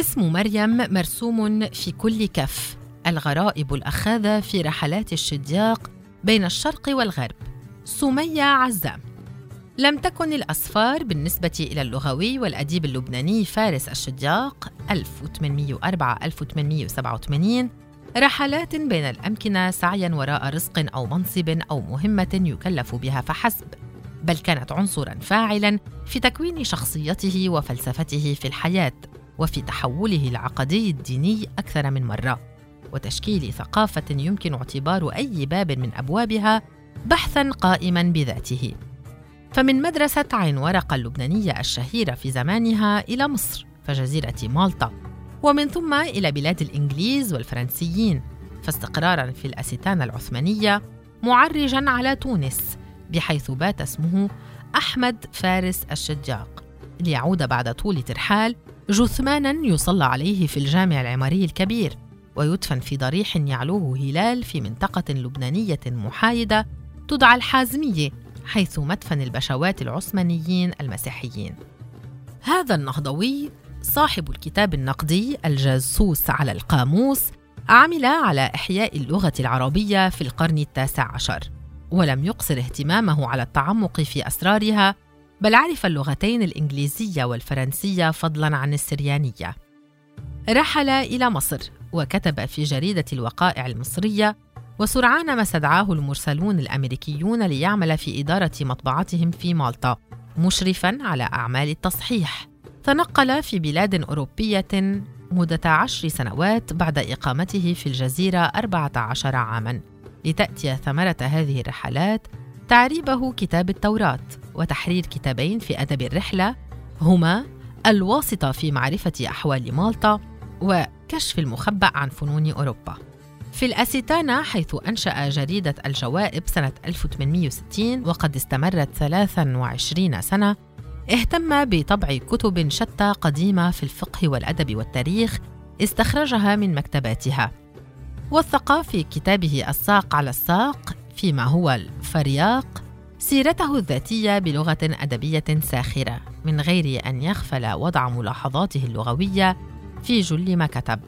اسم مريم مرسوم في كل كف. الغرائب الأخاذة في رحلات الشدياق بين الشرق والغرب. سمية عزام. لم تكن الأسفار بالنسبة إلى اللغوي والأديب اللبناني فارس الشدياق 1804-1887 رحلات بين الأمكنة سعياً وراء رزق أو منصب أو مهمة يكلف بها فحسب بل كانت عنصراً فاعلاً في تكوين شخصيته وفلسفته في الحياة. وفي تحوله العقدي الديني أكثر من مرة وتشكيل ثقافة يمكن اعتبار أي باب من أبوابها بحثاً قائماً بذاته. فمن مدرسة عين ورقة اللبنانية الشهيرة في زمانها إلى مصر فجزيرة مالطا ومن ثم إلى بلاد الإنجليز والفرنسيين فاستقرارا في الأستانة العثمانية معرجا على تونس بحيث بات اسمه أحمد فارس الشجاق. ليعود بعد طول ترحال جثمانا يصلى عليه في الجامع العماري الكبير ويدفن في ضريح يعلوه هلال في منطقة لبنانية محايدة تدعى الحازمية حيث مدفن البشوات العثمانيين المسيحيين. هذا النهضوي صاحب الكتاب النقدي الجاسوس على القاموس عمل على إحياء اللغة العربية في القرن التاسع عشر ولم يقصر اهتمامه على التعمق في أسرارها بل عرف اللغتين الإنجليزية والفرنسية فضلاً عن السريانية. رحل إلى مصر وكتب في جريدة الوقائع المصرية وسرعان ما استدعاه المرسلون الأمريكيون ليعمل في إدارة مطبعتهم في مالطا مشرفا على أعمال التصحيح. تنقل في بلاد أوروبية مدة عشر سنوات بعد إقامته في أربعة عشر عاما لتأتي ثمرة هذه الرحلات تعريبه كتاب التوراة. وتحرير كتابين في أدب الرحلة هما الواسطة في معرفة أحوال مالطا وكشف المخبأ عن فنون أوروبا. في الأستانة حيث أنشأ جريدة الجوائب سنة 1860 وقد استمرت 23 سنة اهتم بطبع كتب شتى قديمة في الفقه والأدب والتاريخ استخرجها من مكتباتها. وثق في كتابه الساق على الساق فيما هو الفرياق سيرته الذاتية بلغة أدبية ساخرة من غير أن يغفل وضع ملاحظاته اللغوية في جل ما كتب.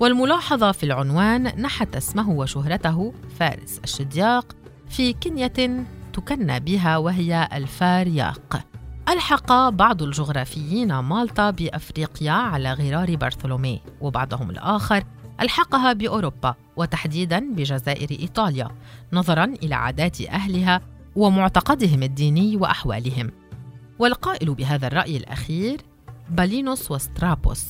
والملاحظة في العنوان نحت اسمه وشهرته فارس الشدياق في كنية تكنى بها وهي الفارياق. ألحق بعض الجغرافيين مالطا بأفريقيا على غرار بارثولومي وبعضهم الآخر ألحقها بأوروبا وتحديدا بجزائر إيطاليا نظرا إلى عادات أهلها ومعتقدهم الديني وأحوالهم. والقائل بهذا الرأي الأخير بالينوس وسترابوس.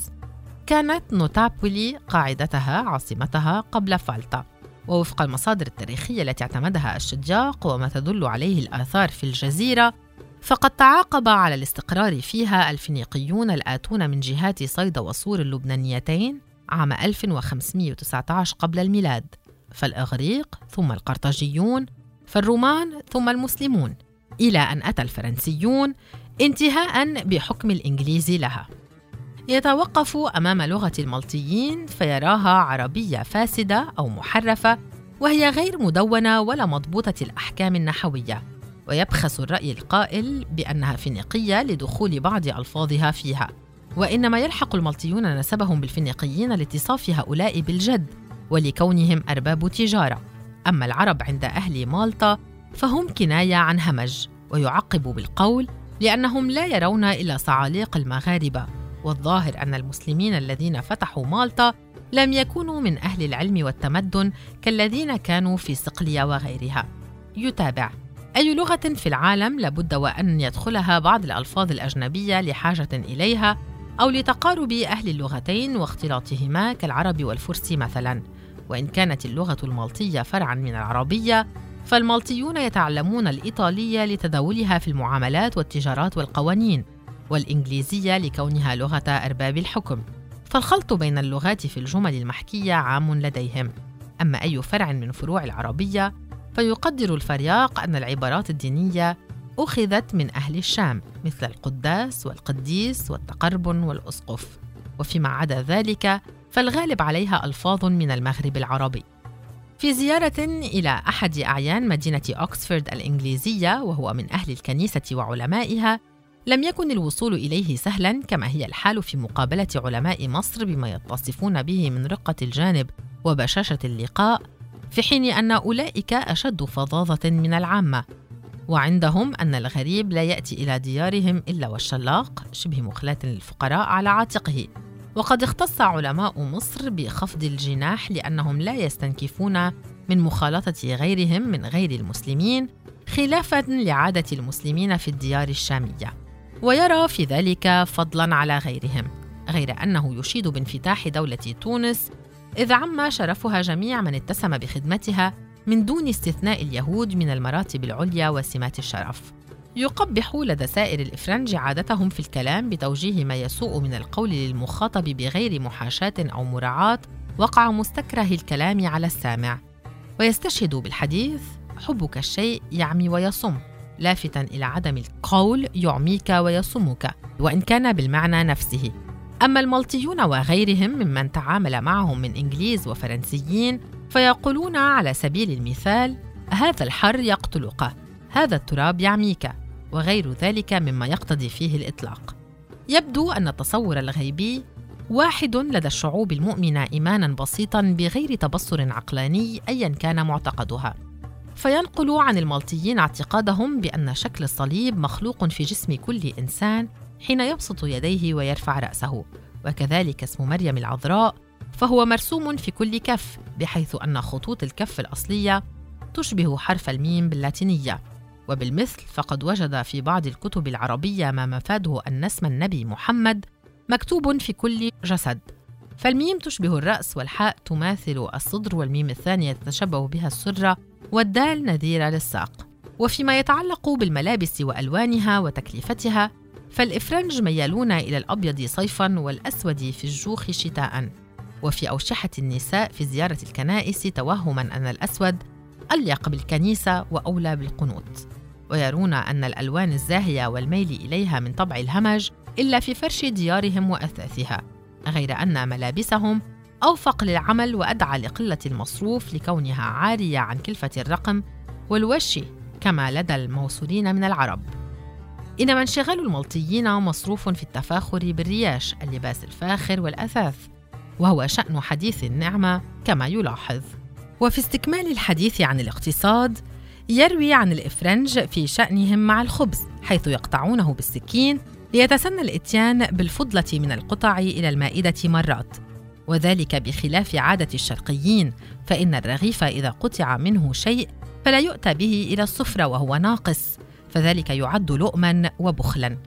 كانت نوتابولي قاعدتها عاصمتها قبل فالتا. ووفق المصادر التاريخية التي اعتمدها الشجاق وما تدل عليه الآثار في الجزيرة فقد تعاقب على الاستقرار فيها الفينيقيون الآتون من جهات صيدا وصور اللبنانيتين عام 1519 قبل الميلاد فالإغريق ثم القرطاجيون فالرومان ثم المسلمون إلى أن أتى الفرنسيون انتهاء بحكم الإنجليز لها. يتوقف أمام لغة المالطيين فيراها عربية فاسدة أو محرفة وهي غير مدونة ولا مضبوطة الأحكام النحوية. ويبخس الرأي القائل بأنها فينيقية لدخول بعض ألفاظها فيها. وإنما يلحق المالطيون نسبهم بالفينيقيين لاتصاف هؤلاء بالجد ولكونهم أرباب تجارة. أما العرب عند أهل مالطا فهم كناية عن همج ويعقب بالقول لأنهم لا يرون إلا صعاليق المغاربة والظاهر أن المسلمين الذين فتحوا مالطا لم يكونوا من أهل العلم والتمدن كالذين كانوا في صقلية وغيرها. يتابع: أي لغة في العالم لابد وأن يدخلها بعض الألفاظ الأجنبية لحاجة إليها أو لتقارب أهل اللغتين واختلاطهما كالعرب والفرس مثلاً. وإن كانت اللغة المالطية فرعاً من العربية، فالمالطيون يتعلمون الإيطالية لتداولها في المعاملات والتجارات والقوانين، والإنجليزية لكونها لغة أرباب الحكم. فالخلط بين اللغات في الجمل المحكية عام لديهم. أما أي فرع من فروع العربية فيقدر الفرياق أن العبارات الدينية أخذت من أهل الشام مثل القداس والقديس والتقرب والأسقف. وفيما عدا ذلك فالغالب عليها ألفاظ من المغرب العربي. في زيارة إلى أحد أعيان مدينة أكسفورد الإنجليزية وهو من أهل الكنيسة وعلمائها لم يكن الوصول إليه سهلا كما هي الحال في مقابلة علماء مصر بما يتصفون به من رقة الجانب وبشاشة اللقاء في حين أن أولئك أشد فظاظة من العامة. وعندهم أن الغريب لا يأتي إلى ديارهم إلا والشلاق شبه مخلاة للفقراء على عاتقه. وقد اختص علماء مصر بخفض الجناح لأنهم لا يستنكفون من مخالطة غيرهم من غير المسلمين خلافا لعادة المسلمين في الديار الشامية. ويرى في ذلك فضلا على غيرهم غير أنه يشيد بانفتاح دولة تونس إذ عم شرفها جميع من اتسم بخدمتها من دون استثناء اليهود من المراتب العليا وسمات الشرف. يقبح لدى سائر الإفرنج عادتهم في الكلام بتوجيه ما يسوء من القول للمخاطب بغير محاشاة أو مراعاة وقع مستكره الكلام على السامع. ويستشهد بالحديث حبك الشيء يعمي ويصم. لافتا إلى عدم القول يعميك ويصمك وإن كان بالمعنى نفسه. أما الملطيون وغيرهم ممن تعامل معهم من إنجليز وفرنسيين فيقولون على سبيل المثال هذا الحر يقتلك. هذا التراب يعميك وغير ذلك مما يقتضي فيه الإطلاق. يبدو أن التصور الغيبي واحد لدى الشعوب المؤمنة إيمانا بسيطا بغير تبصر عقلاني أيا كان معتقدها. فينقل عن المالطيين اعتقادهم بأن شكل الصليب مخلوق في جسم كل إنسان حين يبسط يديه ويرفع رأسه وكذلك اسم مريم العذراء فهو مرسوم في كل كف بحيث أن خطوط الكف الأصلية تشبه حرف الميم باللاتينية. وبالمثل فقد وجد في بعض الكتب العربية ما مفاده أن اسم النبي محمد مكتوب في كل جسد. فالميم تشبه الرأس والحاء تماثل الصدر والميم الثانية تتشبه بها السرة والدال نظيرة للساق. وفيما يتعلق بالملابس وألوانها وتكلفتها فالإفرنج ميالون إلى الأبيض صيفا والأسود في الجوخ شتاء. وفي أوشحة النساء في زيارة الكنائس توهما أن الأسود أليق بالكنيسة وأولى بالقنوت. ويرون أن الألوان الزاهية والميل إليها من طبع الهمج إلا في فرش ديارهم وأثاثها غير أن ملابسهم أوفق للعمل وأدعى لقلة المصروف لكونها عارية عن كلفة الرقم والوش كما لدى الموصولين من العرب. إنما انشغال الملطيين مصروف في التفاخر بالرياش اللباس الفاخر والأثاث وهو شأن حديث النعمة كما يلاحظ. وفي استكمال الحديث عن الاقتصاد يروي عن الإفرنج في شأنهم مع الخبز حيث يقطعونه بالسكين ليتسنى الإتيان بالفضلة من القطع إلى المائدة مرات. وذلك بخلاف عادة الشرقيين فإن الرغيف إذا قطع منه شيء فلا يؤتى به إلى السفرة وهو ناقص فذلك يعد لؤما وبخلا.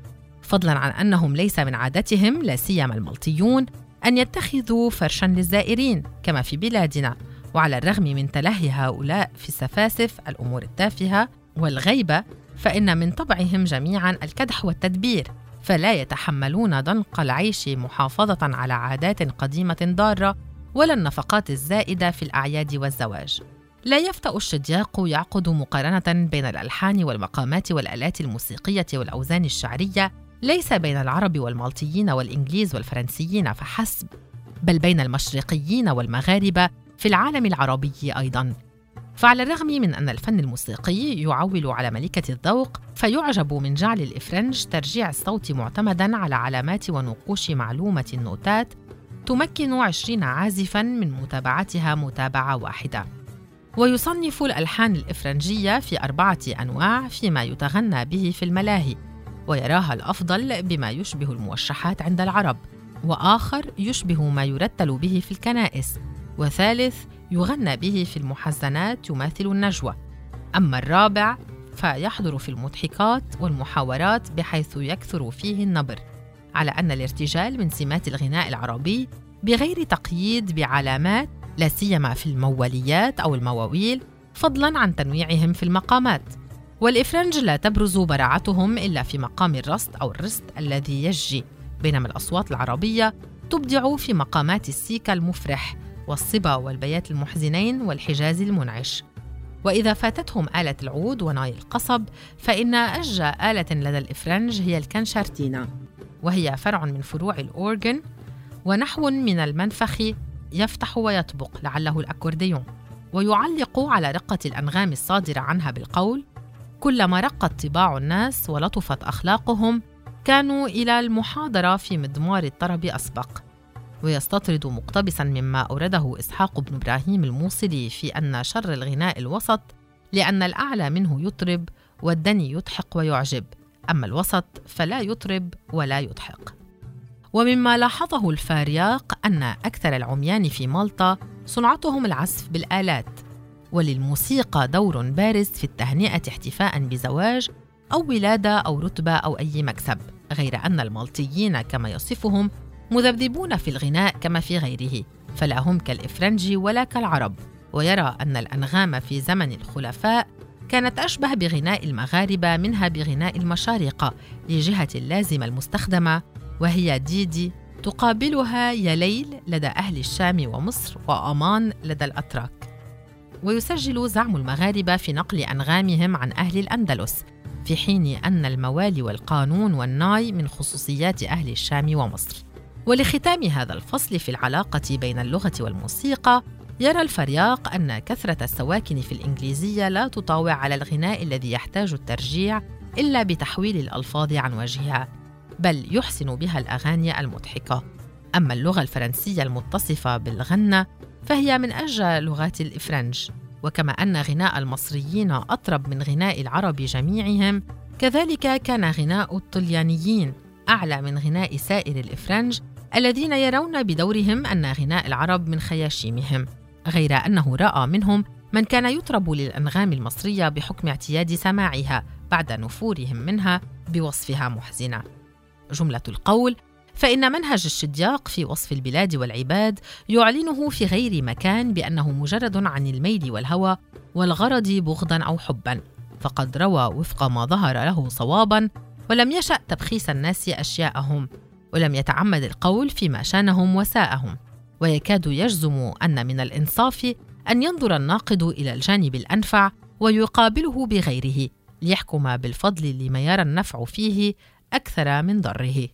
فضلا عن أنهم ليس من عادتهم لا سيما الملطيون أن يتخذوا فرشا للزائرين كما في بلادنا. وعلى الرغم من تلهي هؤلاء في السفاسف الأمور التافهة والغيبة فإن من طبعهم جميعا الكدح والتدبير فلا يتحملون ضنق العيش محافظة على عادات قديمة ضارة ولا النفقات الزائدة في الأعياد والزواج. لا يفتأ الشدياق يعقد مقارنة بين الألحان والمقامات والآلات الموسيقية والأوزان الشعرية ليس بين العرب والمالطيين والإنجليز والفرنسيين فحسب، بل بين المشرقيين والمغاربة في العالم العربي أيضاً. فعلى الرغم من أن الفن الموسيقي يعول على ملكة الذوق فيعجب من جعل الإفرنج ترجيع الصوت معتمداً على علامات ونقوش معلومة النوتات تمكن عشرين عازفاً من متابعتها متابعة واحدة ويصنف الألحان الإفرنجية في أربعة أنواع فيما يتغنى به في الملاهي ويراها الأفضل بما يشبه الموشحات عند العرب وآخر يشبه ما يرتل به في الكنائس وثالث يغنى به في المحزنات يماثل النجوى. أما الرابع فيحضر في المضحكات والمحاورات بحيث يكثر فيه النبر على أن الارتجال من سمات الغناء العربي بغير تقييد بعلامات لا سيما في المواليات أو المواويل فضلا عن تنويعهم في المقامات. والإفرنج لا تبرز براعتهم إلا في مقام الرست أو الرست الذي يجي بينما الأصوات العربية تبدع في مقامات السيكا المفرح والصبا والبيات المحزنين والحجاز المنعش. وإذا فاتتهم آلة العود وناي القصب فإن أجى آلة لدى الإفرنج هي الكنشارتينا وهي فرع من فروع الأورجن ونحو من المنفخ يفتح ويطبق لعله الأكورديون. ويعلق على رقة الأنغام الصادرة عنها بالقول كلما رقت طباع الناس ولطفت أخلاقهم كانوا إلى المحاضرة في مضمار الطرب أسبق ويستطرد مقتبسا مما أورده إسحاق بن إبراهيم الموصلي في أن شر الغناء الوسط لأن الأعلى منه يطرب والدني يضحك ويعجب. أما الوسط فلا يطرب ولا يضحك. ومما لاحظه الفارياق أن أكثر العميان في مالطا صنعتهم العزف بالآلات وللموسيقى دور بارز في التهنئة احتفاء بزواج أو ولادة أو رتبة أو أي مكسب. غير أن المالطيين كما يصفهم مذبذبون في الغناء كما في غيره فلا هم كالإفرنج ولا كالعرب. ويرى أن الأنغام في زمن الخلفاء كانت أشبه بغناء المغاربة منها بغناء المشارقة لجهة اللازمة المستخدمة وهي ديدي تقابلها يا ليل لدى أهل الشام ومصر وأمان لدى الأتراك. ويسجل زعم المغاربة في نقل أنغامهم عن أهل الأندلس في حين أن الموالي والقانون والناي من خصوصيات أهل الشام ومصر. ولختام هذا الفصل في العلاقة بين اللغة والموسيقى يرى الفرياق أن كثرة السواكن في الإنجليزية لا تطاوع على الغناء الذي يحتاج الترجيع إلا بتحويل الألفاظ عن وجهها بل يحسن بها الأغاني المضحكة. أما اللغة الفرنسية المتصفة بالغنة فهي من أجى لغات الإفرنج. وكما أن غناء المصريين أطرب من غناء العرب جميعهم كذلك كان غناء الطليانيين أعلى من غناء سائر الإفرنج الذين يرون بدورهم أن غناء العرب من خياشيمهم غير أنه رأى منهم من كان يطرب للأنغام المصرية بحكم اعتياد سماعها بعد نفورهم منها بوصفها محزنة. جملة القول فإن منهج الشدياق في وصف البلاد والعباد يعلنه في غير مكان بأنه مجرد عن الميل والهوى والغرض بغضا أو حبا فقد روى وفق ما ظهر له صوابا ولم يشأ تبخيس الناس أشياءهم. ولم يتعمد القول فيما شانهم وساءهم. ويكاد يجزم أن من الإنصاف أن ينظر الناقد إلى الجانب الأنفع ويقابله بغيره ليحكم بالفضل لما يرى النفع فيه أكثر من ضره.